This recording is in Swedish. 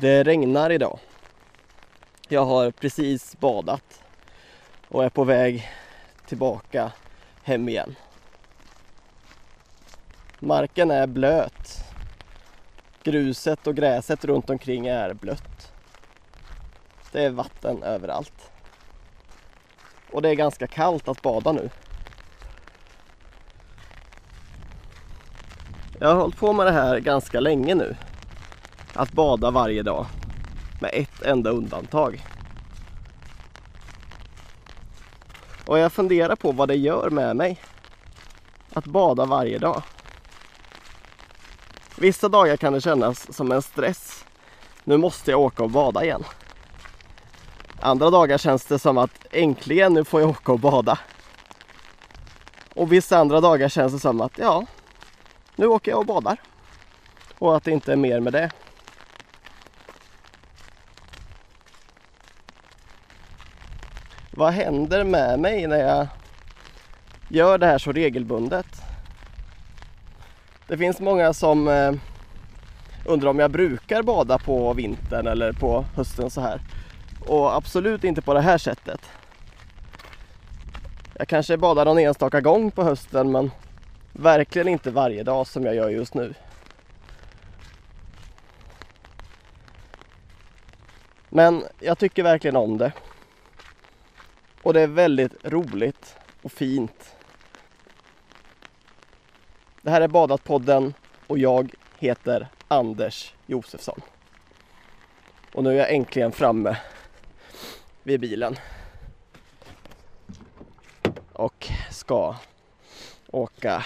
Det regnar idag. Jag har precis badat och är på väg tillbaka hem igen. Marken är blöt. Gruset och gräset runt omkring är blött. Det är vatten överallt. Och det är ganska kallt att bada nu. Jag har hållit på med det här ganska länge nu. Att bada varje dag. Med ett enda undantag. Och jag funderar på vad det gör med mig. Att bada varje dag. Vissa dagar kan det kännas som en stress. Nu måste jag åka och bada igen. Andra dagar känns det som att äntligen nu får jag åka och bada. Och vissa andra dagar känns det som att ja, nu åker jag och badar. Och att det inte är mer med det. Vad händer med mig när jag gör det här så regelbundet? Det finns många som eh, undrar om jag brukar bada på vintern eller på hösten så här. Och absolut inte på det här sättet. Jag kanske badar någon enstaka gång på hösten men verkligen inte varje dag som jag gör just nu. Men jag tycker verkligen om det. Och det är väldigt roligt och fint. Det här är Badatpodden och jag heter Anders Josefsson. Och nu är jag äntligen framme vid bilen. Och ska åka